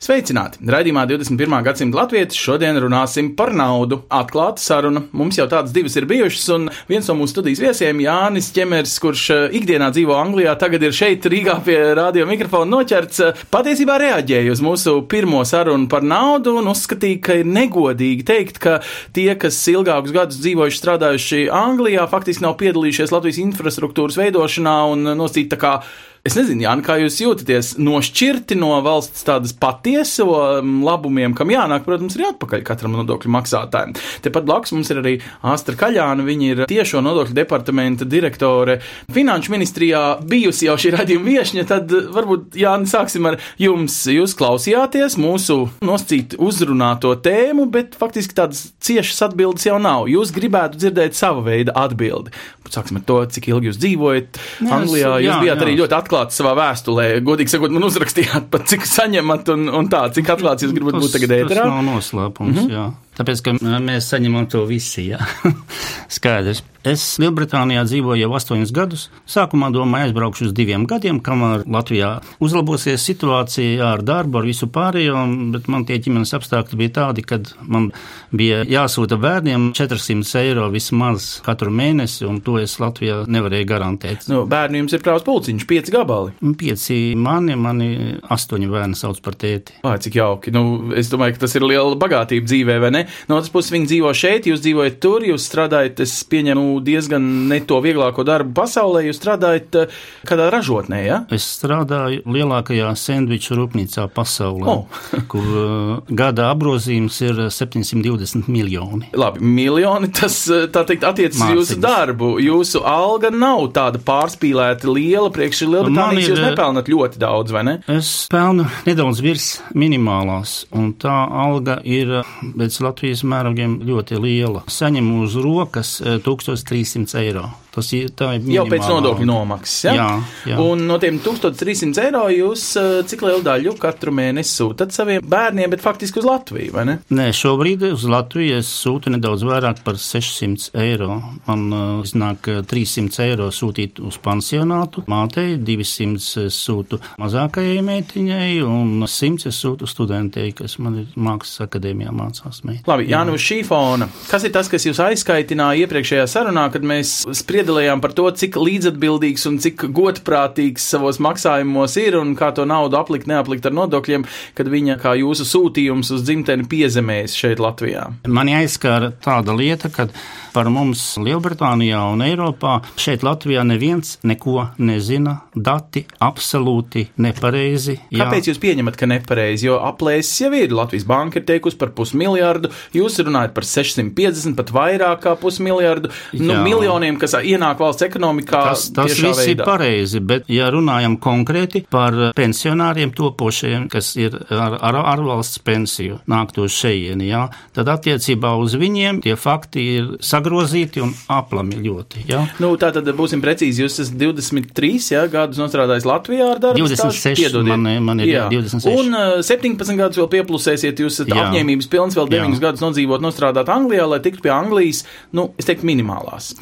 Sveicināti! Radījumā 21. gadsimta latvieši šodien runāsim par naudu. Atklāta saruna. Mums jau tādas divas ir bijušas, un viens no mūsu studijas viesiem, Jānis Čemers, kurš eh, ikdienā dzīvo Anglijā, tagad ir šeit Rīgā pie radio mikrofona noķerts, eh, patiesībā reaģēja uz mūsu pirmo sarunu par naudu un uzskatīja, ka ir negodīgi teikt, ka tie, kas ilgākus gadus dzīvojuši strādājuši Anglijā, faktiski nav piedalījušies Latvijas infrastruktūras veidošanā un nosīt tā kā Es nezinu, Jānis, kā jūs jūtaties nošķirti no valsts tādas patieso mm, labumiem, kam jānāk, protams, ir atpakaļ katram nodokļu maksātājam. Tepat blakus mums ir arī Astra Kaļāna, viņa ir tiešo nodokļu departamenta direktore Finanšu ministrijā, bijusi jau šī radījuma viešņa, tad varbūt, Jāni, sāksim ar jums. Jūs klausījāties mūsu noscīt uzrunāto tēmu, bet faktiski tādas ciešas atbildes jau nav. Jūs gribētu dzirdēt savu veidu atbildi. Sāksim ar to, cik ilgi jūs dzīvojat Anglijā. Jūs jā, bijāt jā. arī ļoti atklāti savā vēstulē. Godīgi sakot, man uzrakstījāt pat, cik saņemat un, un tā, cik atklāts jūs gribat būt tagad Tas ēterā. nav noslēpums, mm -hmm. jā. Tāpēc, ka mēs saņemam to visi, jā. Skaidrs. Es Lielbritānijā dzīvoju jau astoņus gadus. Sākumā domāju, aizbraukšu uz diviem gadiem, kamēr Latvijā uzlabosies situācija ar darbu, ar visu pārējo, bet man tie ģimenes apstākļi bija tādi, ka man bija jāsūta bērniem 400 eiro vismaz katru mēnesi, un to es Latvijā nevarēju garantēt. Nu, bērni jums ir prāvs pulciņš, pieci gabali. Pieci mani, mani astoņi bērni sauc par tēti. Vai cik jauki. Nu, es domāju, ka tas ir liela bagātība dzīvē, vai ne? No otras puses, viņi dzīvo šeit, jūs dzīvojat tur, jūs strādājat, es pieņemu diezgan ne to vieglāko darbu pasaulē. Jūs strādājat eh, kādā ražotnē, ja? Es strādāju lielākajā sandviču rūpnīcā pasaulē, oh. kur eh, gada apgrozījums ir eh, 720 miljoni. Labi, miljoni tas teikt, attiecas uz jūsu darbu. Jūsu alga nav tāda pārspīlēta liela, priekš Lielbritānijas jūs nepelnat ļoti daudz, vai ne? Es pelnu nedaudz virs minimālās, un tā alga ir pēc Latvijas mērogiem ļoti liela. Saņemu uz rokas 1000. 300 eiro. Tas ir tā ir Jau pēc minimālā nodokļu nomaksas. Ja? Jā, jā. Un no tiem 1300 eiro jūs eh, cik lielu daļu katru mēnesi sūtat saviem bērniem, bet faktiski uz Latviju, vai ne? Nē, šobrīd uz Latviju es sūtu nedaudz vairāk par 600 eiro. Man uh, iznāk uh, 300 eiro sūtīt uz pansionātu mātei, 200 es sūtu mazākajai meitiņai un 100 es sūtu studentei, kas man ir mākslas akadēmijā mācās. Mei. Labi, jā, nu uz šī fona. Kas ir tas, kas jūs aizskaitināja iepriekšējā sarunā, kad mēs spriedalējām par to, cik līdzatbildīgs un cik godprātīgs savos maksājumos ir un kā to naudu aplikt, neaplikt ar nodokļiem, kad viņa kā jūsu sūtījums uz dzimteni piezemējas šeit Latvijā? Mani aizskāra tāda lieta, ka par mums Lielbritānijā un Eiropā šeit Latvijā neviens neko nezina. Dati absolūti nepareizi. Jā. Kāpēc jūs pieņemat, ka nepareizi? Jo aplēses jau ir. Latvijas banka ir teikusi par pusmiljardu, jūs runājat par 650, pat vairāk kā pusmiljardu, nu, Jā. miljoniem, kas ienāk valsts ekonomikā. Tas, tas viss ir veidā. pareizi, bet, ja runājam konkrēti par pensionāriem topošiem, kas ir ar, ar ārvalsts pensiju, nāktu uz šejieni, jā, tad attiecībā uz viņiem tie fakti ir sagrozīti un aplami ļoti. Jā. Nu, tā tad būsim precīzi. Jūs esat 23 jā, gadus strādājis Latvijā ar darbu. 26 stāžu? Piedodiet. man- man ir Jā. 26. Un uh, 17 gadus vēl pieplusēsiet. Jūs esat Jā. apņēmības pilns vēl 9 Jā. gadus nodzīvot, nostrādāt Anglijā, lai tiktu pie Anglijas, nu, es teiktu, minimālās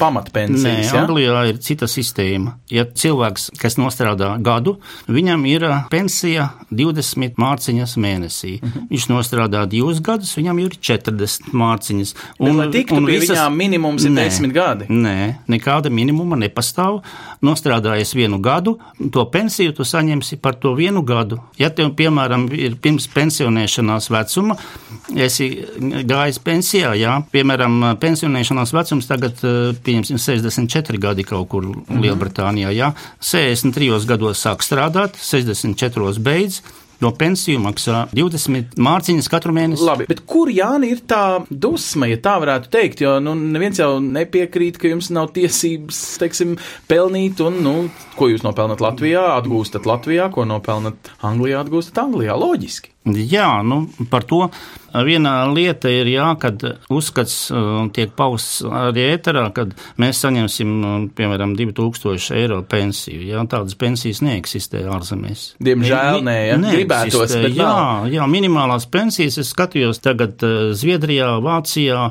Nē, jā? Anglijā ir cita sistēma. Ja cilvēks, kas nostrādā gadu, viņam ir ā, pensija 20 mārciņas mēnesī. Mhm. Viņš nostrādā divus gadus, viņam ir 40 mārciņas. Bet, lai tiktu pie viņām, minimums ir 10 gadi. Nē, nekāda minimuma nepastāv. Nostrādājies vienu gadu, to pensiju tu saņemsi par to vienu gadu. Ja tev, piemēram, ir pirms pensionēšanās vecuma, esi gājis pensijā, jā, piemēram, pensionēšanās vecums tagad, eh, pieņemsim, 64 gadi kaut kur Mhm. Lielbritānijā, jā, 63 gados sāk strādāt, 64 beidz. No pensiju maksā 20 mārciņas katru mēnesi. Labi, bet kur Jāni ir tā dusma, ja tā varētu teikt? Jo nu, neviens jau nepiekrīt, ka jums nav tiesības, teiksim, pelnīt, un, nu, ko jūs nopelnat Latvijā, atgūstat Latvijā, ko nopelnat Anglijā, atgūstat Anglijā. Loģiski. Jā, nu, par to viena lieta ir, jā, kad uzskats uh, tiek pausts arī ēterā, kad mēs saņemsim, uh, piemēram, 2000 eiro pensiju. Jā, tādas pensijas neeksistē ārzemēs. Diemžēl nē, ja? gribētos, bet jā, jā, minimālās pensijas es skatījos tagad uh, Zviedrijā, Vācijā.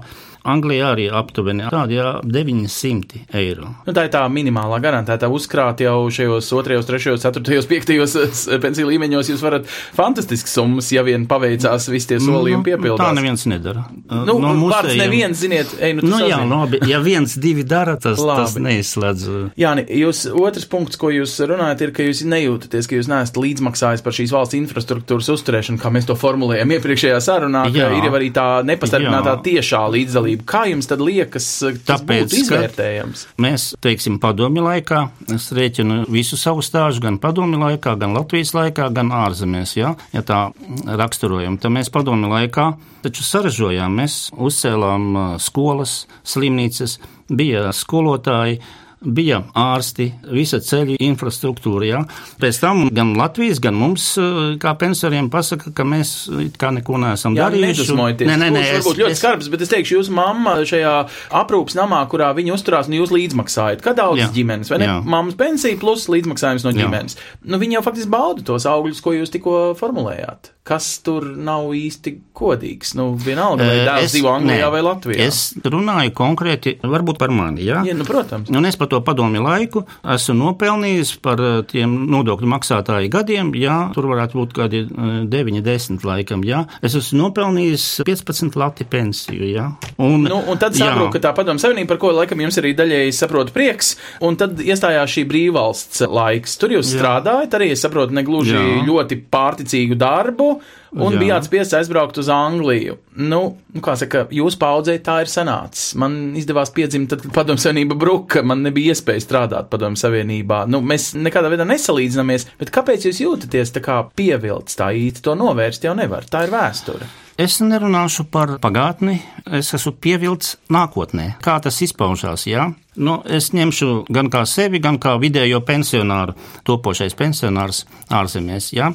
Anglijā arī aptuveni tādi jā, 900 eiro. Nu, tā ir tā minimālā garantētā uzkrāt jau šajos 2, 3, 4, 5 pensiju līmeņos. Jūs varat fantastiskas summas, ja vien paveicās visi tie solījumi piepildīt. Tā neviens nedara. Nu, no vārds neviens, ziniet, ej, nu, nu jā, labi, ja viens, divi dara, tas, Labi. tas neizslēdz. Jā, jūs otrs punkts, ko jūs runājat, ir, ka jūs nejūtaties, ka jūs neesat līdzmaksājis par šīs valsts infrastruktūras uzturēšanu, kā mēs to formulējam iepriekšējā sarunā, ka Jā. ir jau arī tā nepastarpinātā tiešā līdzdalība. Kā jums tad liekas, tas Tāpēc, būtu izvērtējams? Mēs, teiksim, padomju laikā, es rēķinu visu savu stāžu, gan padomju laikā, gan Latvijas laikā, gan ārzemēs, ja, ja tā raksturojam. Tad mēs padomju laikā taču saražojām, mēs uzcēlām ā, skolas, slimnīcas, bija skolotāji. Bija ārsti, visa ceļu infrastruktūra. Ja? Pēc tam gan Latvijas, gan mums, ā, kā pensionāriem, pasaka, ka mēs kā neko neesam Jā, darījuši. Nē, nē, nē, Būs varbūt ļoti skarbs, bet es teikšu, jūsu mamma šajā aprūpas namā, kurā viņa uzturās, un jūs līdzmaksājat. Kā daudz Jā. ģimenes, vai ne? Jā. Mammas pensija plus līdzmaksājums no Jā. ģimenes. Nu, viņi jau faktiski bauda tos augļus, ko jūs tikko formulējāt. Kas tur nav īsti godīgs? Nu, vienalga, vai Eh, dēls es- dzīvo Anglijā nē, vai Latvijā. Es runāju konkrēti, varbūt par mani. Ja? Jā, nu, protams. Un es par to padomju laiku esmu nopelnījis par eh, tiem nodokļu maksātāju gadiem, jā, tur varētu būt kādi eh, 9, 10 laikam, jā. Es esmu nopelnījis 15 lati pensiju, jā. Un, Nu, un tad saprotu, ka tā padomu savienība, par ko laikam jums arī daļēji saprot prieks, un tad iestājās šī brīvvalsts laiks. Tur jūs Jā. strādājat, arī es saprotu, negluži Jā. ļoti pārticīgu darbu, un Jā. bijāt spiests aizbraukt uz Angliju. Nu, kā saka, jūs paudzē tā ir sanācis. Man izdevās piedzimt, tad, kad padomu savienība bruka, man nebija iespēja strādāt padomu savienībā. Nu, mēs nekādā veidā nesalīdzinamies, bet kāpēc jūs jūtaties tā kā pievilts tā īsti to novērst jau nevar? Tā ir vēsture. Es nerunāšu par pagātni, es esmu pievilcis nākotnē. Kā tas izpaužās? Jā? Nu, es ņemšu gan kā sevi, gan kā vidējo pensionāru, topošais pensionārs ārzemēs. Jā?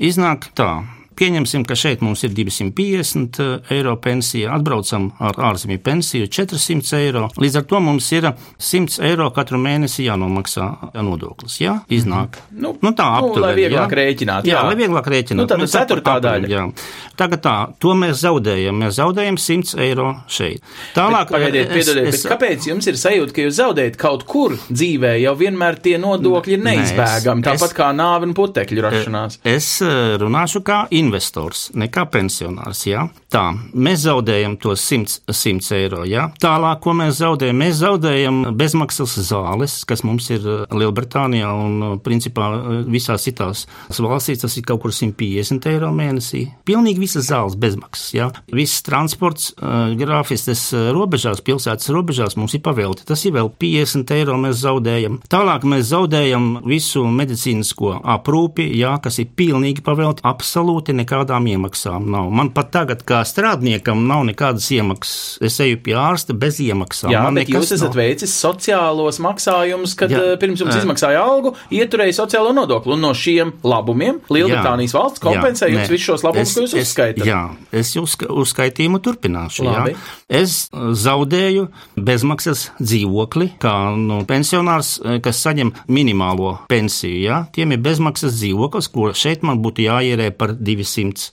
Iznāk tā. Pieņemsim, ka šeit mums ir 250 eiro pensija, atbraucam ar ārzemju pensiju 400 eiro. Līdz ar to mums ir 100 eiro katru mēnesi jānomaksā nodoklis. Jā, iznāk. Nu, nu tā nu, aptuveni. lai vieglāk jā. rēķināt, Jā, jā. lai vieglāk rēķināt. Nu, tad Mēs ceturtā daļa. Jā. Tagad tā, to mēs zaudējam. Mēs zaudējam 100 eiro šeit. Tālāk, Pagaidiet, es- piedodiet, es- bet kāpēc jums ir sajūta, ka jūs zaudējat kaut kur dzīvē, jau vienmēr tie nodokļi ir es- neizbēgami, tāpat es- kā nāve un putekļu rašanās? Es eh, runāšu kā investors, ne kā pensionārs. Jā. Tā, mēs zaudējam tos 100, 100 eiro. Jā. Tālāk, ko mēs zaudējam? Mēs zaudējam bezmaksas zāles, kas mums ir eh, Lielbritānijā un eh, principā eh, visās citās valstīs. Tas ir kaut kur 150 eiro mēnesī. Pilnīgi visas zāles bezmaksas. Jā. Viss transports grāfistes robežās, pilsētas robežās mums ir pavēlti. Tas ir vēl 50 eiro mēs zaudējam. Tālāk mēs zaudējam visu medicīnisko aprūpi, jā, kas ir pilnīgi pavēlti. Absolūti nekādām iemaksām nav. Man pat tagad, kā strādniekam, nav nekādas iemaksas. Es eju pie ārsta bez iemaksām. Jā, Man bet jūs esat nav. veicis sociālos maksājumus, kad Jā. jā. pirms jums izmaksāja algu, ieturēja sociālo nodokli. Un no šiem labumiem Lielbritānijas Jā. valsts kompensē Jā, jums visus šos labumus, ko jūs uzskaitāt. Jā, es uzska, uzskaitījumu turpināšu. Labi. Jā. Es uh, zaudēju bezmaksas dzīvokli, kā nu, pensionārs, eh, kas saņem minimālo pensiju. Jā. Tiem ir bezmaksas dzīvoklis, ko šeit man būtu jāierē par 200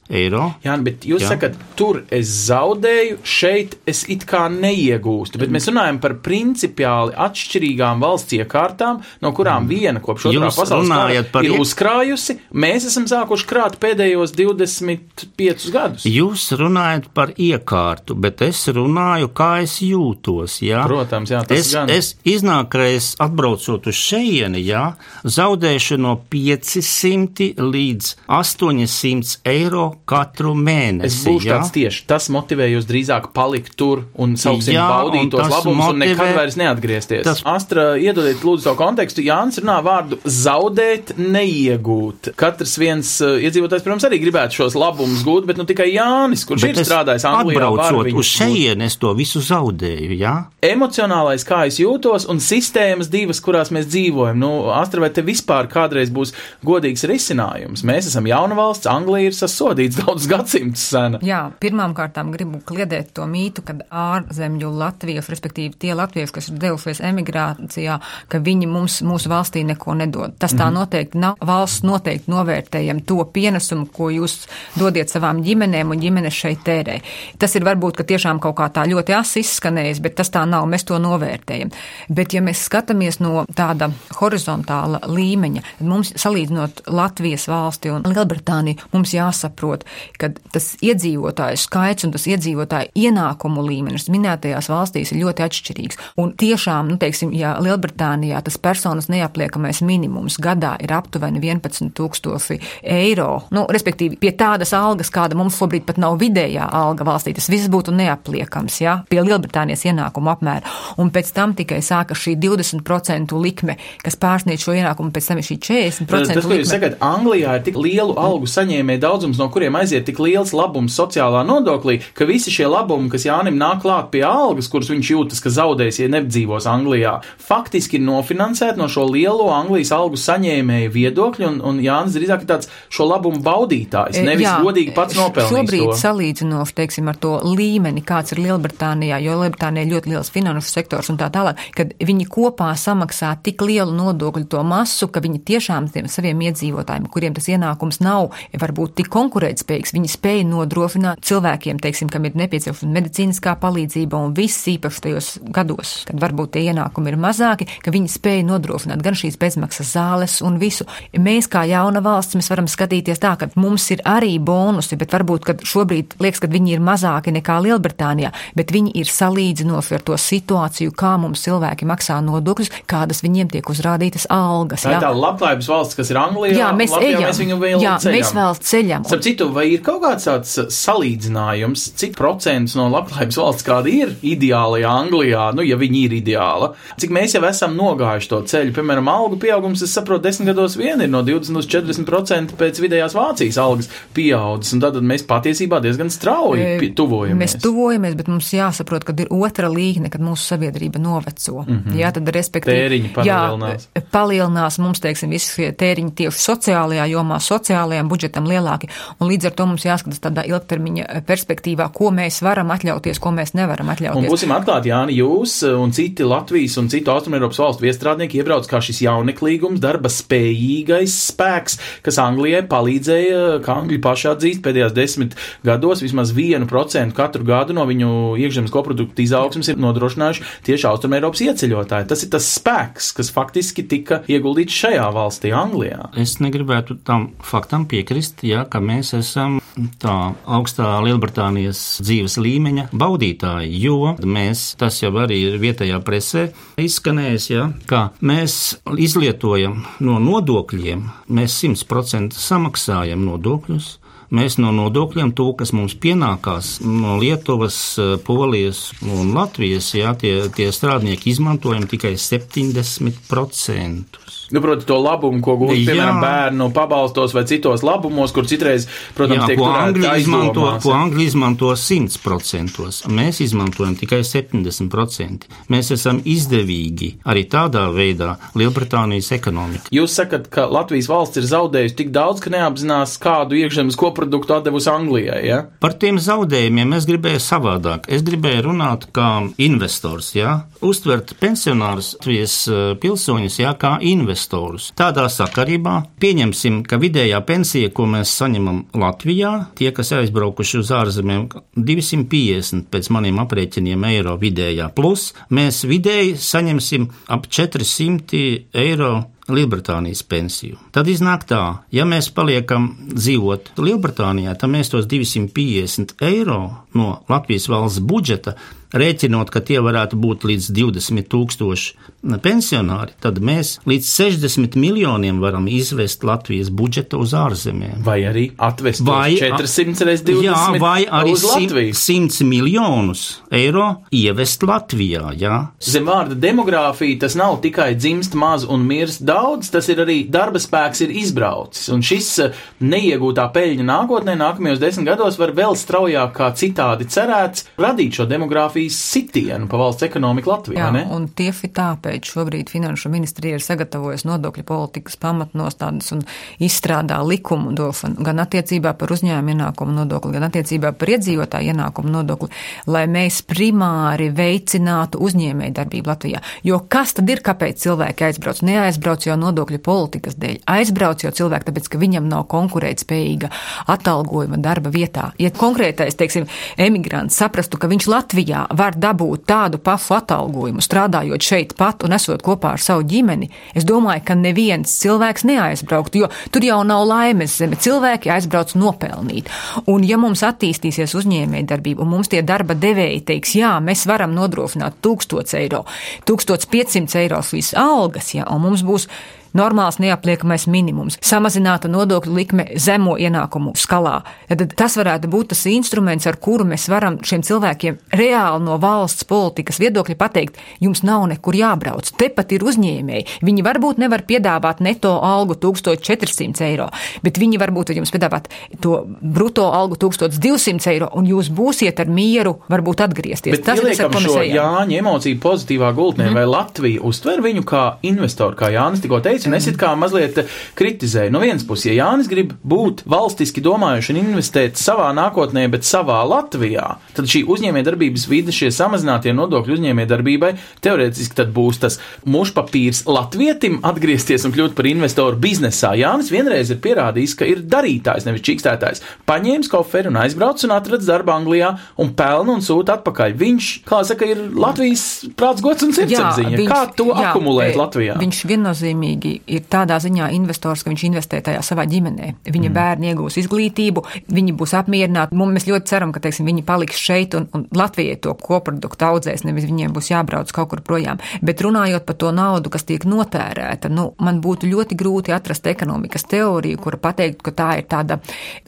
eiro. Jā, bet jūs Jā. Sakat, tur es zaudēju, šeit es it kā neiegūstu. Bet mēs runājam par principiāli atšķirīgām valsts iekārtām, no kurām viena kopš otrā pasaules kara par ir uzkrājusi. Mēs esam sākuši krāt pēdējos 25 gadus. Jūs runājat par iekārtu, bet es runāju, kā es jūtos. Jā? Protams, jā, tas es, gan. es iznāk, ka es atbraucot uz šejieni, jā, zaudēšu no 500 līdz 800 eiro katru mēnesi. Es būšu jā? tāds tieši. Tas motivē jūs drīzāk palikt tur un sauksim Jā, baudīt tos labumus un nekad motivē- vairs neatgriezties. tas- Astra, iedodiet lūdzu savu kontekstu. Jānis runā vārdu zaudēt, neiegūt. Katrs viens uh, iedzīvotājs, protams, arī gribētu šos labumus gūt, bet nu tikai Jānis, kurš Bet ir strādājis Anglijā, atbraucot uz šodien es to visu zaudēju, jā? Emocionālais, kā es jūtos, un sistēmas divas, kurās mēs dzīvojam. Nu, Astra, vai te vispār kādreiz būs godīgs risinājums? Mēs esam jauna valsts, Anglija ir sasodīts daudz gadsimtus sena. Jā, pirmām kārtām gribu kliedēt to mītu, ka ārzemju latvieši, respektīvi tie latvieši, kas ir devušies emigrācijā, ka viņi mums, mūsu valstī neko nedod. Tas tā Mhm. noteikti nav. Valsts noteikti novērtējam to pienesumu, ko jūs dodiet savām ģimenēm un ģimenes šeit tērē. Tas ir varbūt, ka tiešām kaut kā tā ļoti asi izskanējis, bet tas tā nav, mēs to novērtējam. Bet ja mēs skatāmies no tāda horizontāla līmeņa, tad mums salīdzinot Latvijas valsti un Lielbritāniju, mums jāsaprot, ka tas iedzīvotāju skaits un tas iedzīvotāju ienākumu līmenis minētajās valstīs ir ļoti atšķirīgs. Un tiešām, nu, teiksim, ja Lielbritānijā tas personas neapliekamais minimums gadā ir aptuveni 11 tūkstoši eiro, nu, respektīvi pie tādas algas, kāda mums šobrīd pat nav vidējā alga valstī, tas viss būtu neapliekams, ja, pie Lielbritānijas ienākuma apmēra. Un pēc tam tikai sāka šī 20% likme, kas pārsniedz šo ienākumu, pēc tam ir šī 40% Tas, ko jūs likme. sakat, Anglijā ir tik lielu algu saņēmēju daudzums, no kuriem aiziet tik liels labums sociālā nodoklī, ka visi šie labumi, kas Jānim nāk klāt pie algas, kurus viņš jūtas, ka zaudēs, ja nedzīvos Anglijā, faktiski ir nofinansēti no šo lielo Anglijas algu saņēmēju viedokļu, un, un Jānis drīzāk ir tāds šo labumu baudītājs, nevis Jā, godīgi pats nopelnījis Šobrīd to. salīdzinoši, teiksim, ar to līmeni, kāds ir Lielbritānijā, jo Lielbritānija ir ļoti liels finanšu sektors un tā tālāk, kad viņi kopā samaksā tik lielu nodokļu to masu, ka viņi tiešām tiem saviem iedzīvotājiem, kuriem tas ienākums nav varbūt tik konkurētspējīgs, viņi spēja nodrošināt cilvēkiem, teiksim, kam ir nepieciešama medicīniskā palīdzība un viss īpaši tajos gados, kad varbūt tie ienākumi ir mazāki, ka viņi spēja nodrošināt gan šīs bezmaksas zāles un visu. Mēs kā jauna valsts, mēs varam skatīties tā, ka mums ir arī bonusi, bet varbūt, kad šobrīd liekas, ka viņi ir mazāki nekā Lielbritānijā, bet viņi ir salīdzinoši ar to situāciju, kā mums cilvēki maksā nodokļus, kādas viņiem tiek uzrādītas algas. Tā ir jā. tā labklājības valsts, kas ir Anglijā. Jā, mēs Latvijā ejam. Mēs viņu vēl Jā, ceļam. mēs vēl ceļam. Starp citu, vai ir kaut kāds tāds salīdzinājums, cik procents no labklājības valsts kāda ir ideālajā Anglijā, nu, ja viņi ir ideāla, cik mēs jau esam nogājuši to ceļu, piemēram, algu pieaugums, es saprotu, desmit gados vien ir no 20 līdz 40 procenti pēc vidējās Vācijas algas pieaudzis, un tad mēs patiesībā diezgan strauji pie- tuvojamies. Mēs tuvojamies, bet mums jāsaprot, ka ir otra līkne, kad mūsu sabiedrība noveco. Mm -hmm. Jā, tad respektīvi. Tēriņi palielinās. Jā, palielinās mums, teiksim, visi tēriņi tieši sociālajā jomā, sociālajām budžetam lielāki. Un līdz ar to mums jāskatās tādā ilgtermiņa perspektīvā, ko mēs varam atļauties, ko mēs nevaram Un atļauties. būsim atklāti, Jāni, jūs un citi Latvijas un citu Austrumēropas valstu viestrādnieki iebrauc kā šis jauneklīgums, darba spējīgais spēks, kas Anglijai palīdzēja, kā Angļi paši atzīst, pēdējās desmit gados vismaz vienu procentu katru gadu no viņu iekšzemes koprodukta izaugsmas ir nodrošinājuši tieši Austrumēropas ieceļotāji. Tas ir tas spēks, kas faktiski tika ieguldīts šajā valstī, Anglijā. Es negribētu tam faktam piekrist, ja, ka mēs esam tā augstā Lielbritānijas dzīves līmeņa baudītāji, jo mēs, tas jau arī ir vietējā presē izskanējis, ja, ka mēs izlietojam no nodokļiem, mēs 100% samaksājam nodokļus. Mēs no nodokļiem to, kas mums pienākās no Lietuvas, eh, Polijas un Latvijas, jā, tie, tie strādnieki izmantojam tikai 70%. Nu, proti, to labumu, ko gūst, piemēram, bērnu pabalstos vai citos labumos, kur citreiz, protams, Jā, tiek ko Angļi izmanto, ko. Angļi izmanto 100%, mēs izmantojam tikai 70%. Mēs esam izdevīgi arī tādā veidā Lielbritānijas ekonomika. Jūs sakat, ka Latvijas valsts ir zaudējusi tik daudz, ka neapzinās, kādu iekšzemes koproduktu atdevusi Anglijai. Ja? Par tiem zaudējumiem es gribēju savādāk. Es gribēju runāt kā investors, jā, uztvert pensionārus, Latvijas eh, pilsoņus, jā, kā investorus. Tādā sakarībā pieņemsim, ka vidējā pensija, ko mēs saņemam Latvijā, tie, kas aizbraukuši uz ārzemēm, 250 pēc maniem aprēķiniem eiro vidējā, plus mēs vidēji saņemsim ap 400 eiro Lielbritānijas pensiju. Tad iznāk tā, ja mēs paliekam dzīvot Lielbritānijā, tad mēs tos 250 eiro no Latvijas valsts budžeta rēķinot, ka tie varētu būt līdz 20 tūkstoši pensionāri, tad mēs līdz 60 miljoniem varam izvest Latvijas budžetu uz ārzemēm. Vai arī atvest Vai- 400 reizes 20 Jā, vai arī uz Latviju. 100 miljonus eiro ievest Latvijā. Jā. Zem vārda demogrāfija tas nav tikai dzimst maz un mirst daudz, tas ir arī darba spēks ir izbraucis. Un šis eh, neiegūtā peļņa nākotnē, nākamajos desmit gados, var vēl straujāk kā citādi cerēts radīt šo demogrāfijas sitienu pa valsts ekonomiku Latvijā. Jā, ne? un tieši tāpēc šobrīd Finanšu ministrija ir sagatavojusi nodokļu politikas pamatnostādnes un izstrādā likumu došanu gan attiecībā par uzņēmumu ienākumu nodokli, gan attiecībā par iedzīvotāju ienākumu nodokli, lai mēs primāri veicinātu uzņēmēju darbību Latvijā. Jo kas tad ir, kāpēc cilvēki aizbrauc? Neaizbrauc jau nodokļu politikas dēļ, aizbrauc jau cilvēki, tāpēc, ka viņam nav konkurētspējīga atalgojuma darba vietā. Ja konkrētais, teiksim, emigrants saprastu, ka viņš Latvijā var dabūt tādu pašu atalgojumu, strādājot šeit pat un esot kopā ar savu ģimeni, es domāju, ka neviens cilvēks neaizbrauktu, jo tur jau nav laimes zeme. Cilvēki aizbrauc nopelnīt. Un ja mums attīstīsies uzņēmēja darbība, un mums tie darba devēji teiks, jā, mēs varam nodrošināt 1000 eiro, 1500 eiro šīs algas, jā, un mums būs normāls neapliekamais minimums, samazināta nodokļu likme zemo ienākumu skalā. Tad tas varētu būt tas instruments, ar kuru mēs varam šiem cilvēkiem reāli no valsts politikas viedokļa pateikt, jums nav nekur jābrauc. Tepat ir uzņēmēji. Viņi varbūt nevar piedāvāt neto algu 1400 eiro, bet viņi varbūt var jums piedāvāt to bruto algu 1200 eiro, un jūs būsiet ar mieru varbūt atgriezties. Bet tas ir tas, ko mēs ejam. Jāņa emociju pozitīvā gultnē, mm. vai Latvija uztver viņu kā investoru, kā Jānis tikko teica, un es it kā mazliet kritizēju. No vienas puses, ja Jānis grib būt valstiski domājuši un investēt savā nākotnē, bet savā Latvijā, tad šī uzņēmējdarbības vide, šie samazinātie nodokļi uzņēmējdarbībai, teorētiski tad būs tas mušpapīrs latvietim atgriezties un kļūt par investoru biznesā. Jānis vienreiz ir pierādījis, ka ir darītājs, nevis čīkstētājs. Paņēmis koferi un aizbraucis un atrads darbu Anglijā un pelna un sūta atpakaļ. Viņš, kā saka, ir Latvijas prāts, gods un sirdsapziņa. Kā to jā, akumulēt e, Latvijā? Viņš viennozīmīgi ir tādā ziņā investors, ka viņš investē tajā savā ģimenē. Viņa mm. bērni iegūs izglītību, viņi būs apmierināti. Mēs ļoti ceram, ka teiksim, viņi paliks šeit un, un Latvijai to koproduktu audzēs, nevis viņiem būs jābrauc kaut kur projām. Bet runājot par to naudu, kas tiek notērēta, nu, man būtu ļoti grūti atrast ekonomikas teoriju, kura pateiktu, ka tā ir tāda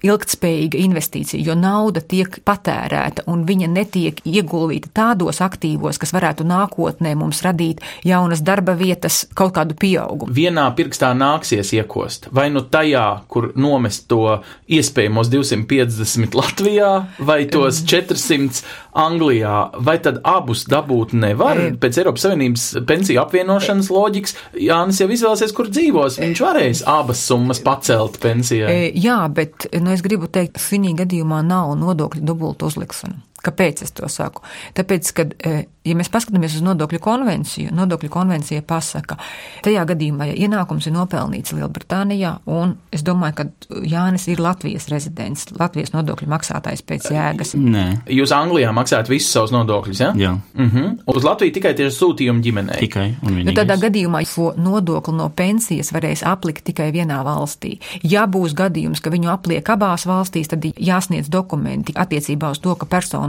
ilgtspējīga investīcija, jo nauda tiek patērēta un viņa netiek ieguldīta tādos aktīvos, kas varētu nākotnē mums radīt jaunas darba vietas, kaut kādu pieaugumu. Vienā pirkstā nāksies iekost. Vai nu tajā, kur nomest to iespējamos 250 Latvijā, vai tos 400 Anglijā, vai tad abus dabūt nevar? Pēc Eiropas Savienības pensiju apvienošanas loģikas Jānis jau izvēlēsies, kur dzīvos. Viņš varēs abas summas pacelt pensijai. E, Jā, bet nu, es gribu teikt, šī gadījumā nav nodokļu dubultu uzlikšana. Kāpēc es to saku? Tāpēc, ka, e, ja mēs paskatāmies uz nodokļu konvenciju, nodokļu konvencija pasaka, tajā gadījumā, ja ienākums ir nopelnīts Lielbritānijā, un es domāju, ka Jānis ir Latvijas rezidents, Latvijas nodokļu maksātājs pēc jēgas. Nē, Jūs Anglijā maksājat visus savus nodokļus, ja? jā, Uh -huh. Uz Latviju tikai tieši sūtījumu ģimenei. tikai un Nu, vienīgi. tādā gadījumā šo nodokli no pensijas varēs aplikt tikai vienā valstī. Ja būs gadījums, ka viņu apliek abās valstīs, tad jāsniedz dokumenti attiecībā uz to, ka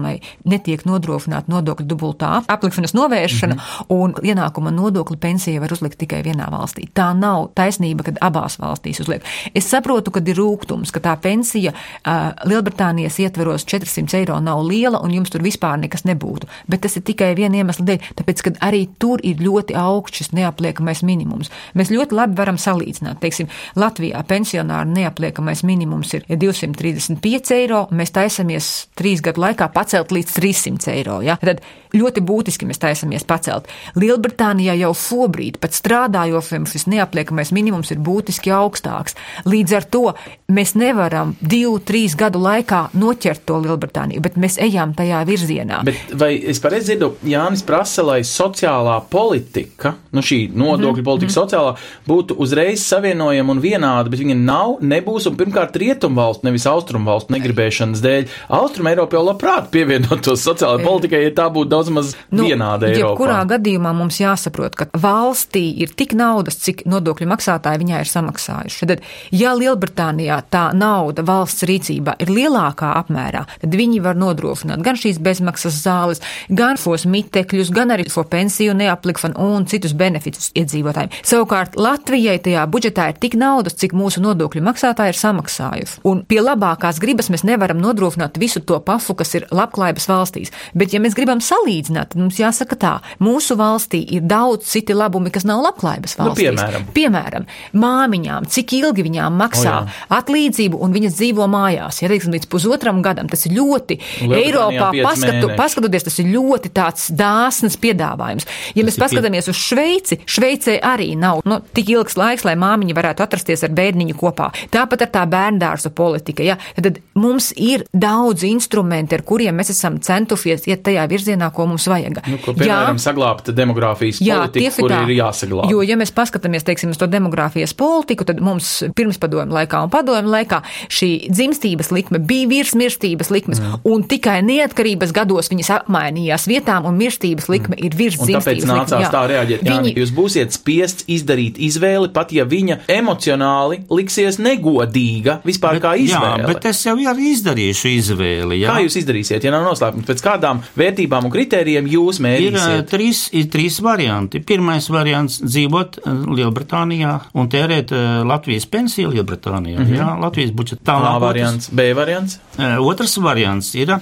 personai netiek nodrošināta nodokļu dubultā aplikšanas novēršana, mm -hmm. un ienākuma nodokli pensija var uzlikt tikai vienā valstī. Tā nav taisnība, kad abās valstīs uzliek. Es saprotu, ka ir rūkums, ka tā pensija uh, Lielbritānijas ietveros 400 eiro nav liela, un jums tur vispār nekas nebūtu. Bet tas ir tikai viena iemesla dēļ, tāpēc, ka arī tur ir ļoti augsts neapliekamais minimums. Mēs ļoti labi varam salīdzināt. Teiksim, Latvijā pensionāra neapliekamais minimums ir 235 eiro, mēs taisamies trīs gadu laikā pacelt līdz 300 eiro. Ja? Tad ļoti būtiski mēs taisamies pacelt. Lielbritānijā jau šobrīd pat strādājošiem šis neapliekamais minimums ir būtiski augstāks. Līdz ar to mēs nevaram divu, trīs gadu laikā noķert to Lielbritāniju, bet mēs ejam tajā virzienā. Bet vai es pareizi dzirdu, Jānis prasa, lai sociālā politika, nu šī nodokļu politika sociālā, būtu uzreiz savienojama un vienāda, bet viņa nav, nebūs un pirmkārt rietumvalstu, nevis austrumvalstu negribēšanas dēļ. Austrum Eiropa jau labprāt pievienotos sociālajai politikai, ja tā būtu daudz maz vienāda Eiropā. Jebkurā gadījumā mums jāsaprot, ka valstī ir tik naudas, cik nodokļu maksātāji viņai ir samaksājuši. Tad, ja Lielbritānijā tā nauda valsts rīcībā ir lielākā apmērā, tad viņi var nodrošināt gan šīs bezmaksas zāles, gan šos mitekļus, gan arī šo pensiju neaplikšanu un citus beneficus iedzīvotājiem. Savukārt Latvijai tajā budžetā ir tik naudas, cik mūsu nodokļu maksātāji ir samaksājuši. Un pie labākās gribas mēs nevaram nodrošināt visu to pašu, kas ir labklājības valstīs. Bet, ja mēs gribam salīdzināt, tad mums jāsaka tā, mūsu valstī ir daudz citi labumi, kas nav labklājības Nu, valstīs. piemēram? piemēram, māmiņām, cik ilgi viņām maksā O, oh, atlīdzību, un viņas dzīvo mājās. Ja teiksim, līdz pusotram gadam tas ir ļoti Lielbritānijā Eiropā paskatu, paskatoties, tas ir ļoti tāds dāsns piedāvājums. Ja mēs ir pie- paskatāmies uz Šveici, Šveicē arī nav nu, tik ilgs laiks, lai māmiņa varētu atrasties ar bērniņu kopā. Tāpat ar tā bērndārza politika. Ja? Tad mums ir daudz instrumenti, ar kuriem mēs esam centušies iet tajā virzienā, ko mums vajag. Nu, ko, piemēram, saglabāt demogrāfijas Jā, politiku, kur tā. ir jāsaglabā. Jo, ja mēs paskatāmies, teiksim, uz to demogrāfijas politiku, tad mums pirms padomu laikā un padomu laikā šī dzimstības likme bija virs mirstības likmes, mm. un tikai neatkarības gados viņas apmainījās vietām, un mirstības likme mm. ir virs Un tāpēc dzimstības nācās likme. tā reaģēt. Jā, Viņi, jūs būsiet spiests izdarīt izvēli, pat ja viņa emocionāli liksies negodīga vispār kā Jā, izvēle. bet es jau arī izdarīju šo izvēli. Jā. Kā jūs izdarīsiet, ja nav noslēpums? Pēc kādām vērtībām un kritērijiem jūs Ir, ā, mērīsiet? trīs, ir trīs varianti. Pirmais variants - dzīvot ā, Lielbritānijā un tērēt ā, Latvijas pensiju Lielbritānijā. Mm -hmm. Jā, Latvijas budžeta A tālāk. variants, B variants. Otrs variants ir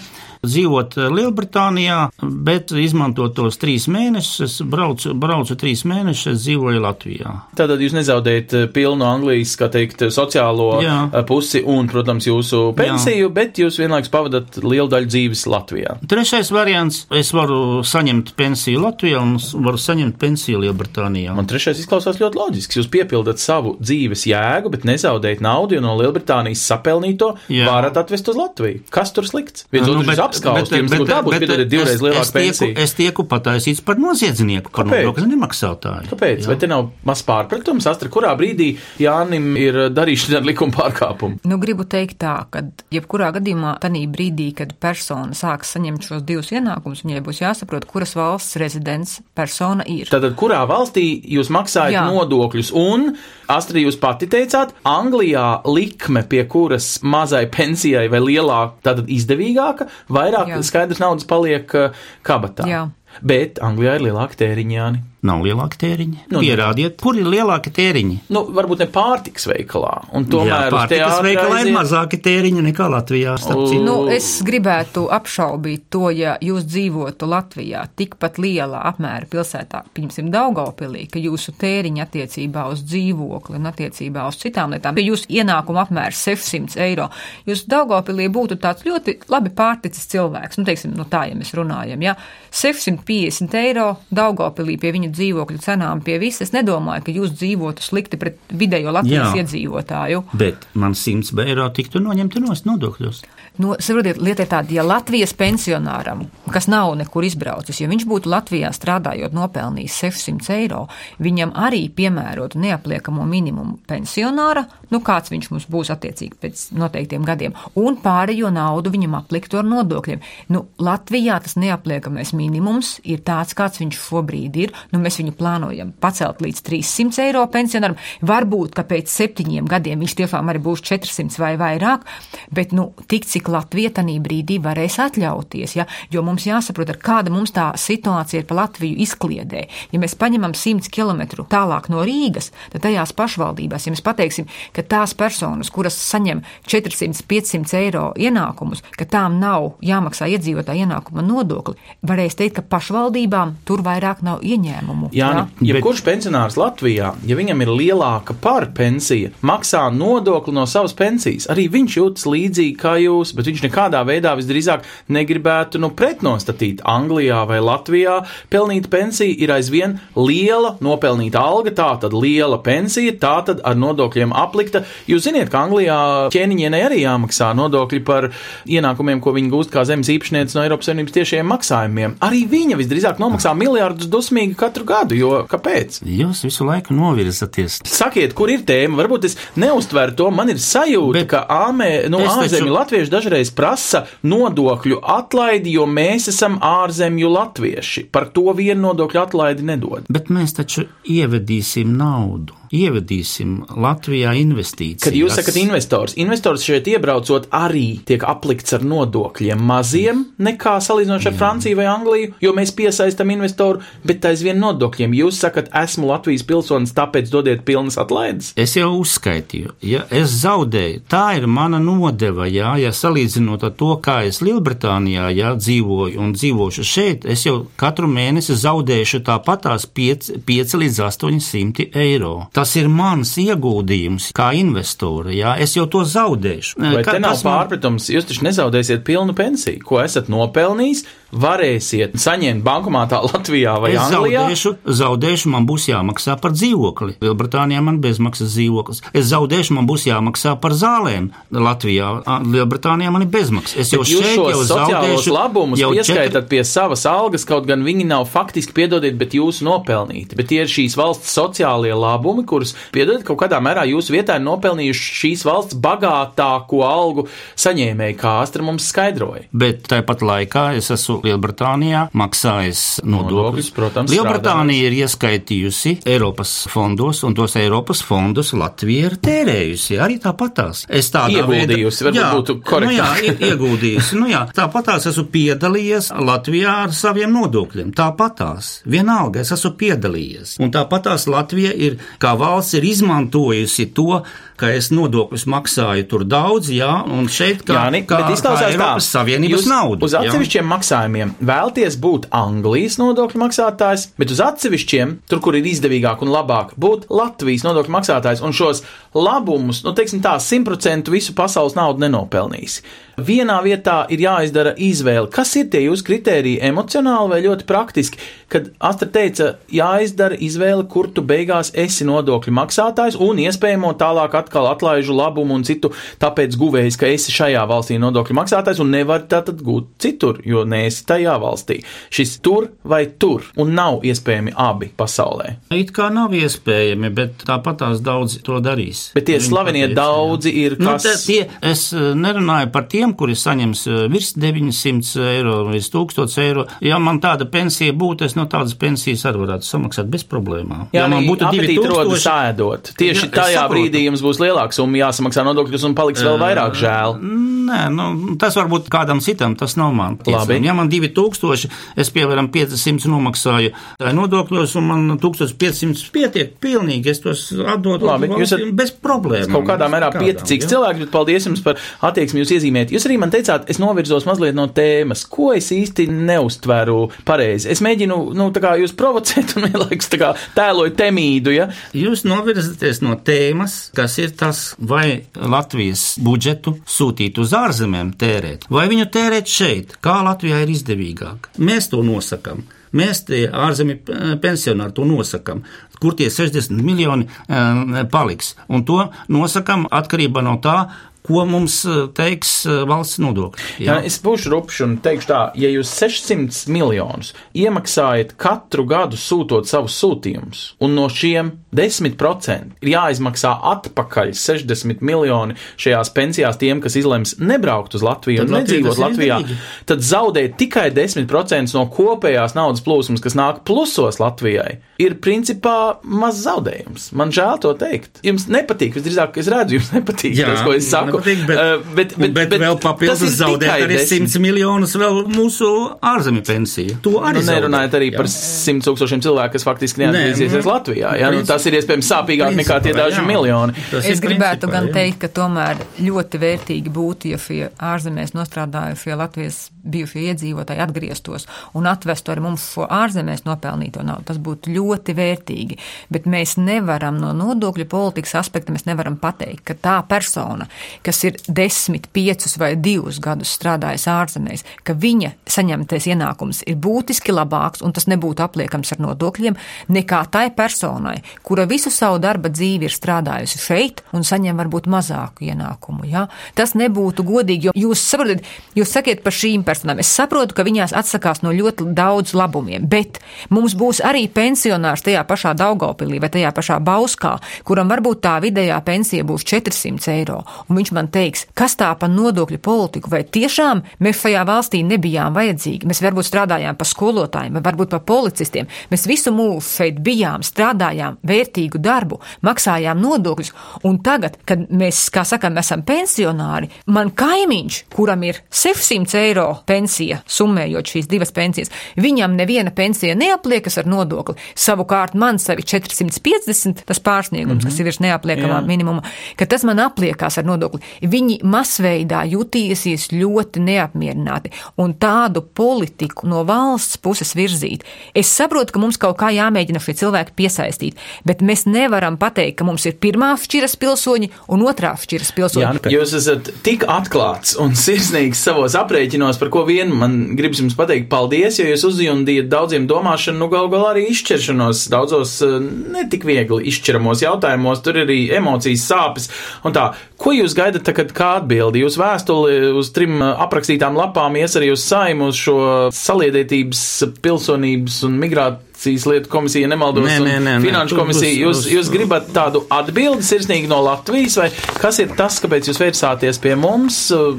dzīvot ā, Lielbritānijā, bet izmantot tos trīs mēnešus. Es braucu, braucu trīs mēnešus, es dzīvoju Latvijā. Tātad jūs nezaudējat eh, pilnu Anglijas, kā teikt, sociālo Jā. eh, pusi un, protams, jūsu pensiju, Jā. bet jūs vienlaikus pavadat lielu daļu dzīves Latvijā. Trešais variants - es varu saņemt pensiju Latvijā un varu saņemt pensiju Lielbritānijā. Man trešais izklausās ļoti loģisks. Jūs piepildat savu dzīves jēgu, bet nezaudējat naudu, jo no Lielbritānijas sapelnīto Jā. varat atvest uz Latviju. Kas tur slikts? Viens Nu, otru bet- ir apskausts, jums būtu jābūt piedodiet divreiz es- lielāku pensiju. Es tieku pataisīts par noziedznieku, par nodokļu nemaksātāju. Kāpēc? Jā. Vai te nav maz pārpratums? Astra, kurā brīdī Jānim ir darīšana ar likuma pārkāpumu? Nu, gribu teikt tā, ka jebkurā gadījumā, tajā brīdī, kad persona sāks saņemt šos divus ienākumus, viņai būs jāsaprot, kuras valsts rezidents persona ir. Tātad, kurā valstī jūs maksājat Jā. Nodokļus? Un, Astrid, jūs pati teicāt, Anglijā likme, pie kuras mazai pensijai vai lielāka, tātad izdevīgāka, vairāk Jā. Skaidrs naudas paliek uh, kabatā. Jā. Bet Anglijā ir lielāka tēriņa. Nav lielāki tēriņi. Nu, Nu, Pierādiet, kur ir lielāki tēriņi. Nu, varbūt ne pārtiks veikalā. Un tomēr pārtikas teātra veikalā ir aiziet- mazāki tēriņi nekā Latvijā. starp citu. Nu, es gribētu apšaubīt to, ja jūs dzīvotu Latvijā tikpat lielā apmēra pilsētā, piemēram, Daugavpilī, ka jūsu tēriņa attiecībā uz dzīvokli un attiecībā uz citām lietām, ja jūsu ienākuma apmērs 600 eiro, jūs Daugavpilī būtu tāds ļoti labi pārticis cilvēks, nu, teiksim, no tā, ja mēs runājam, ja 650 eiro Daugavpilī pie viņa dzīvokļu cenām pie visas, es nedomāju, ka jūs dzīvotu slikti pret vidējo Latvijas Jā. iedzīvotāju. Bet man 100 eiro tiktu noņemti no nodokļos. Nu, saprotiet, lieta ir tāda, ja Latvijas pensionāram, kas nav nekur izbraucis, ja viņš būtu Latvijā strādājot nopelnījis 600 eiro, viņam arī piemērotu neapliekamo minimumu pensionāra, nu kāds viņš mums būs attiecīgi pēc noteiktiem gadiem, un pārējo naudu viņam apliktu ar nodokļiem. Nu, Latvijā tas neapliekamais minimums ir tāds, kāds viņš šobrīd ir. Nu, mēs viņu plānojam pacelt līdz 300 eiro pensionāram. Varbūt, ka pēc septiņiem gadiem viņš tiešām arī būs 400 vai vairāk, bet nu, tik cik Latvija tajā brīdī varēs atļauties. Ja? Jo mums jāsaprot, ar kāda mums tā situācija ir pa Latviju izkliedē. Ja mēs paņemam 100 km tālāk no Rīgas, tad tajās pašvaldībās, ja mēs pateiksim, ka tās personas, kuras saņem 400-500 eiro ienākumus, ka tām nav jāmaksā iedzīvotāja ienākuma nodokli, varēs teikt, ka pašvaldībām tur vairāk nav ieņēmumu. Jā, ja? ja kurš pensionārs Latvijā, ja viņam ir lielāka par pensija, maksā nodokli no savas pensijas, arī viņš jūtas līdzīgi kā jūs, bet viņš nekādā veidā visdrīzāk negribētu nu, pret atnostatīt Anglijā vai Latvijā, pelnīta pensija ir aizvien liela nopelnīta alga, tā tad liela pensija, tā tad ar nodokļiem aplikta. Jūs ziniet, ka Anglijā ķēniņienei arī jāmaksā nodokļi par ienākumiem, ko viņi gūst kā zemes īpašnieks no Eiropas Savienības tiešiem maksājumiem. Arī viņa visdrīzāk nomaksā miljardus dusmīgi katru gadu, jo kāpēc? Jūs visu laiku novirzaties. Sakiet, kur ir tēma? Varbūt es neuztveru to. Man ir sajūta, Bet ka āmē, nu, es taču- ārzemju latvieši dažreiz prasa nodokļu atlaidi, jo mēs esam ārzemju latvieši. Par to vienu nodokļu atlaidi nedod. Bet mēs taču ievedīsim naudu. Ievedīsim Latvijā investīcijas. Kad jūs sakat investors, investors šeit iebraucot arī tiek aplikts ar nodokļiem maziem nekā salīdzinot ar Franciju vai Angliju, jo mēs piesaistam investoru, bet aizvien nodokļiem. Jūs sakat, esmu Latvijas pilsonis, tāpēc dodiet pilnas atlaides. Es jau uzskaitīju, ja es zaudēju, tā ir mana nodeva, jā, ja salīdzinot ar to, kā es Lielbritānijā jā, dzīvoju un dzīvošu šeit, es jau katru mēnesi zaudēšu tāpatās 5, 5 līdz 800 eiro. Tas ir mans ieguldījums kā investora, jā, es jau to zaudēšu. Vai Ka- te nav kas man- pārpratums? Jūs taču nezaudēsiet pilnu pensiju, ko esat nopelnījis, varēsiet saņemt bankomātā Latvijā vai Es Anglijā. zaudēšu, zaudēšu, man būs jāmaksā par dzīvokli. Lielbritānijā man bezmaksas dzīvoklis. Es zaudēšu, man būs jāmaksā par zālēm. Latvijā, Lielbritānijā man ir bezmaksas. Es jau Bet jūs šeit jau zaudēšu. labumus jau pieskaitat pie savas algas, kaut gan viņi nav faktiski piedodiet, bet jūs nopelnīti. Bet tie ir šīs valsts sociālie labumi, kurus, piedodiet, kaut kādā mērā jūsu vietā ir nopelnījuši šīs valsts bagātāko algu saņēmēji, kā Astra mums skaidroja. Bet tāpat laikā es esmu Lielbritānijā maksājis Nodokļus, protams, Lielbritānija ir ieskaitījusi Eiropas fondos, un tos Eiropas fondus Latvija ir tērējusi arī tāpatās. Es tādā Ieguldījusi, varbūt Jā, būtu Nu, jā, ieguldījusi. Nu, jā, tāpatās esmu piedalījies Latvijā ar saviem nodokļiem. Tāpatās. Vienalga, es esmu piedalījies. Un tāpatās Latvija ir, kā valsts, ir izmantojusi to, ka es nodokļus maksāju tur daudz, jā, un šeit kā, Jā, kā, kā Eiropas tā. Savienības Jūs naudu. Uz atsevišķiem maksājumiem vēlties būt Anglijas nodokļu maksātājs, bet uz atsevišķiem, tur, kur ir izdevīgāk un labāk, būt Latvijas nodokļu maksātājs un šos labumus, nu, teiksim tā, 100% visu pasaules naudu nenopelnīs. Vienā vietā ir jāizdara izvēle. Kas ir tie jūsu kritēriji emocionāli vai ļoti praktiski? Kad Astra teica, jāizdara izvēle, kur tu beigās esi nodokļu maksātājs un iespējamo tālāk atkal atlaižu labumu un citu, tāpēc guvējs, ka esi šajā valstī nodokļu maksātājs un nevar tātad gūt citur, jo neesi tajā valstī. Šis tur vai tur un nav iespējami abi pasaulē. It kā nav iespējami, bet tāpat tās daudzi to darīs. Bet tie slavenie daudzi ir, Nu, kas. te, tie, es eh, nerunāju par tiem, kuri saņems eh, virs 900 eiro, virs 1000 eiro. Ja man tāda pensija būtu, es no tādas pensijas arī varētu samaksāt bez problēmām. Jā, ja man būtu apetīti 2000, rodas ēdot. Tieši Jā, tajā saprotu. brīdī jums būs lielāka summa jāsamaksā nodokļus un paliks vēl vairāk žēl. Nē, nu, tas varbūt kādam citam, tas nav man. Labi. Ja man 2000, es piemēram 500 nomaksāju nodokļos, un man 1500 pietiek pilnīgi, es tos atdodu Labi, jūs valstīm bez problēmām. Kaut kādā mērā pieticīgs cilvēks, bet paldies jums par attieksmi jūs iezīmēt. Jūs arī man teicāt, es novirzos mazliet no tēmas, ko es īsti neustveru pareizi. Es mēģinu, nu, tā kā jūs provocēt un vienlaikus tā kā tēloju temīdu, ja? Jūs novirzaties no tēmas, kas ir tas, vai Latvijas budžetu sūtīt uz ārzemēm tērēt, vai viņu tērēt šeit, kā Latvijā ir izdevīgāk. Mēs to nosakām. Mēs tie ārzemju eh, pensionāri to nosakām, kur tie 60 miljoni eh, paliks. Un to nosakām atkarībā no tā, ko mums eh, teiks eh, valsts nodokļi. Jā, es būšu rupšs un teikšu tā, ja jūs 600 miljonus iemaksājat katru gadu sūtot savus sūtījumus, un no šiem 10% ir jāizmaksā atpakaļ 60 miljoni šajās pensijās tiem, kas izlems nebraukt uz Latviju Tad un nedzīvot Latvijā, izdevīgi. tad zaudēt tikai 10% no kopējās naudas plūsmas, kas nāk plusos Latvijai, ir principā maz zaudējums. Man žēl to teikt. Jums nepatīk, visdrīzāk, es redzu, jums nepatīk Jā, tas, ko es saku. Nepatīk, bet, Uh, bet, bet, bet, bet vēl papildus ir zaudēt arī 10. 100 miljonus vēl mūsu ārzemju pensiju. To arī Nu, nerunājot arī jā. par simt tūkstošiem cilvēku, kas faktiski neatgriezīsies nu, Latvijā. Jā, nu, tas ir iespējams sāpīgāk nekā tie daži jā. miljoni. Tas Es gribētu principā, gan jā. teikt, ka tomēr ļoti vērtīgi būtu, ja šie ārzemēs nostrādājušie Latvijas bijušie iedzīvotāji atgrieztos un atvestu arī mums šo ārzemēs nopelnīto naudu. Tas būtu ļoti ļoti vērtīgi, bet mēs nevaram no nodokļu politikas aspekta, mēs nevaram pateikt, ka tā persona, kas ir desmit, piecus vai divus gadus strādājis ārzemēs, ka viņa saņemtais ienākums ir būtiski labāks un tas nebūtu apliekams ar nodokļiem, nekā tai personai, kura visu savu darba dzīvi ir strādājusi šeit un saņem varbūt mazāku ienākumu. Ja? Tas nebūtu godīgi, jo jūs saprotat, jūs sakiet par šīm personām. Es saprotu, ka viņās atsakās no ļoti daudz labumiem, bet mums būs arī pensionārs tajā pašā Daugopilī vai tajā pašā Bauskā, kuram varbūt tā vidējā pensija būs 400 eiro, un viņš man teiks, kas tā pa nodokļu politiku, vai tiešām mēs šajā valstī nebijām vajadzīgi, mēs varbūt strādājām pa skolotājiem, vai varbūt pa policistiem, mēs visu mūžu šeit bijām, strādājām vērtīgu darbu, maksājām nodokļus, un tagad, kad mēs, kā sakām, esam pensionāri, man kaimiņš, kuram ir 600 eiro pensija, summējot šīs divas pensijas, viņam neviena pensija neapliekas ar nodokli, savukārt man savi 450, tas pārsniegums, mm -hmm. kas ir virs neapliekamā Jā. minimuma, ka tas man apliekās ar nodokli. Viņi masveidā jutīsies ļoti neapmierināti un tādu politiku no valsts puses virzīt. Es saprotu, ka mums kaut kā jāmēģina šie cilvēki piesaistīt, bet mēs nevaram pateikt, ka mums ir pirmā šķiras pilsoņi un otrā šķiras pilsoņi. Jā, jūs esat tik atklāts un sirsnīgs savos aprēķinos, par ko vien man gribas jums pateikt paldies, jo jūs uzjundījat daudziem domāšanu, nu gal galā arī izšķiršanos daudzos eh, netik viegli izšķiramos jautājumos, tur arī emocijas sāpes un tā. Ko jūs gaidat tagad kā atbildi? Jūs vēstuli uz trim eh, aprakstītām lapām ies arī uz saimu uz šo saliedētības, pilsonības un migrācijas lietu komisija, nemaldos, nē, nē, nē, finanšu komisija. Jūs, jūs gribat tādu atbildi sirsnīgi no Latvijas, vai kas ir tas, kāpēc jūs vērsāties pie mums?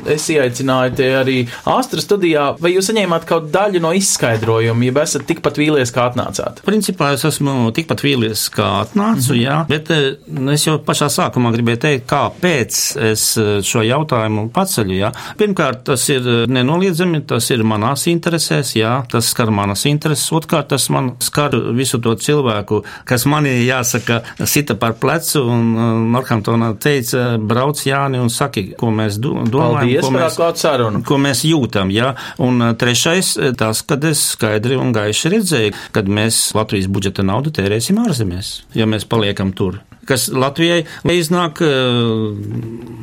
Es ieaicināju te arī Āstra studijā, vai jūs saņēmāt kaut daļu no izskaidrojuma, ja esat tikpat vīlies, kā atnācāt? Principā es esmu tikpat vīlies, kā atnācu, mm -hmm. jā, bet nu, es jau pašā sākumā gribēju teikt, kāpēc es eh, šo jautājumu paceļu, jā. Pirmkārt, tas ir nenoliedzami, tas ir manās interesēs, jā, tas skar manas intereses, otrkārt, tas man skar visu to cilvēku, kas manī jāsaka, sita par plecu, un Norhamptonā teica, brauc Jāni un saki, ko mēs domājam, Paldies, ko, mēs, ko mēs jūtam, jā. Un uh, trešais, uh, tas, kad es skaidri un gaiši redzēju, kad mēs Latvijas budžeta naudu tērēsim ārzemēs, ja mēs paliekam tur kas Latvijai iznāk uh,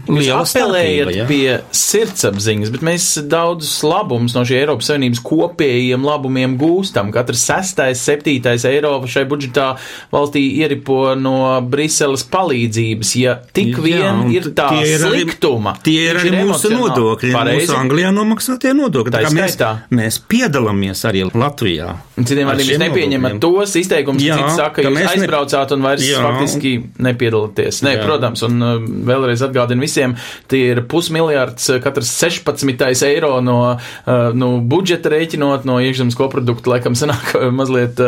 liela apelējiet ja? pie sirdsapziņas, bet mēs daudzus labumus no šī Eiropas Savienības kopējiem labumiem gūstam. Katrs sestais, septītais eiro šai budžetā valstī ieripo no Briseles palīdzības. Ja tik vien Jā, ir tā tie ir sliktuma, arī, tie ir arī mūsu nodokļi, Pareizi. mūsu Anglijā nomaksātie nodokļi. Tā mēs, mēs piedalāmies arī Latvijā. Citiem vārdiem, jūs nepieņemat tos izteikumus, citi saka, jūs aizbraucāt un vairs Jā. faktiski nepiedalāties. Nē, Jā. protams, un uh, vēlreiz atgādinu visiem, tie ir pusmiljards, uh, katrs 16 eiro no, uh, no budžeta rēķinot, no iekšzemes koprodukta, laikam sanāk mazliet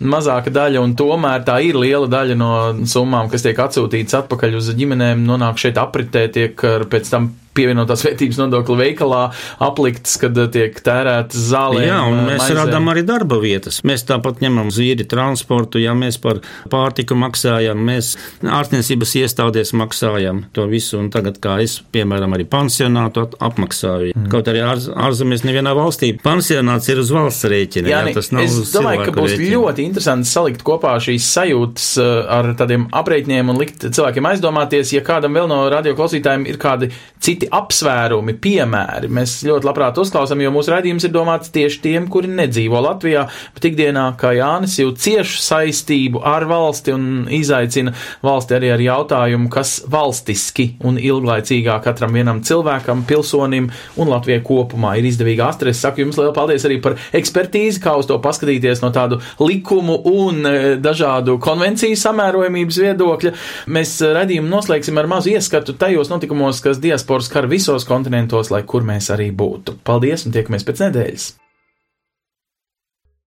mazāka daļa, un tomēr tā ir liela daļa no summām, kas tiek atsūtītas atpakaļ uz ģimenēm, nonāk šeit apritē, tiek pēc tam pievienotās vērtības nodokļa veikalā aplikts, kad eh, tiek tērētas zālē. Jā, un mēs maizēm. radām arī darba vietas. Mēs tāpat ņemam zīri transportu, ja mēs par pārtiku maksājam, mēs ārstniecības iestādēs maksājam to visu, un tagad, kā es, piemēram, arī pansionātu apmaksāju. Mm. Kaut arī ārz, ārzemēs nevienā valstī pansionāts ir uz valsts rēķina. Jā, jā, tas nav es domāju, ka būs rēķina. ļoti interesanti salikt kopā šīs sajūtas eh, ar tādiem aprēķiniem un likt cilvēkiem aizdomāties, ja kādam vēl no radioklausītājiem ir kādi citi apsvērumi, piemēri. Mēs ļoti labprāt uzklausām, jo mūsu raidījums ir domāts tieši tiem, kuri nedzīvo Latvijā, bet ikdienā, kā Jānis, jau ciešu saistību ar valsti un izaicina valsti arī ar jautājumu, kas valstiski un ilglaicīgā katram vienam cilvēkam, pilsonim un Latvijai kopumā ir izdevīgi. Astra, es saku jums lielu paldies arī par ekspertīzi, kā uz to paskatīties no tādu likumu un e, dažādu konvenciju samērojamības viedokļa. Mēs e, radījumu noslēgsim ar mazu ieskatu tajos notikumos, kas diasporas kar visos kontinentos, lai kur mēs arī būtu. Paldies un tiekamies pēc nedēļas!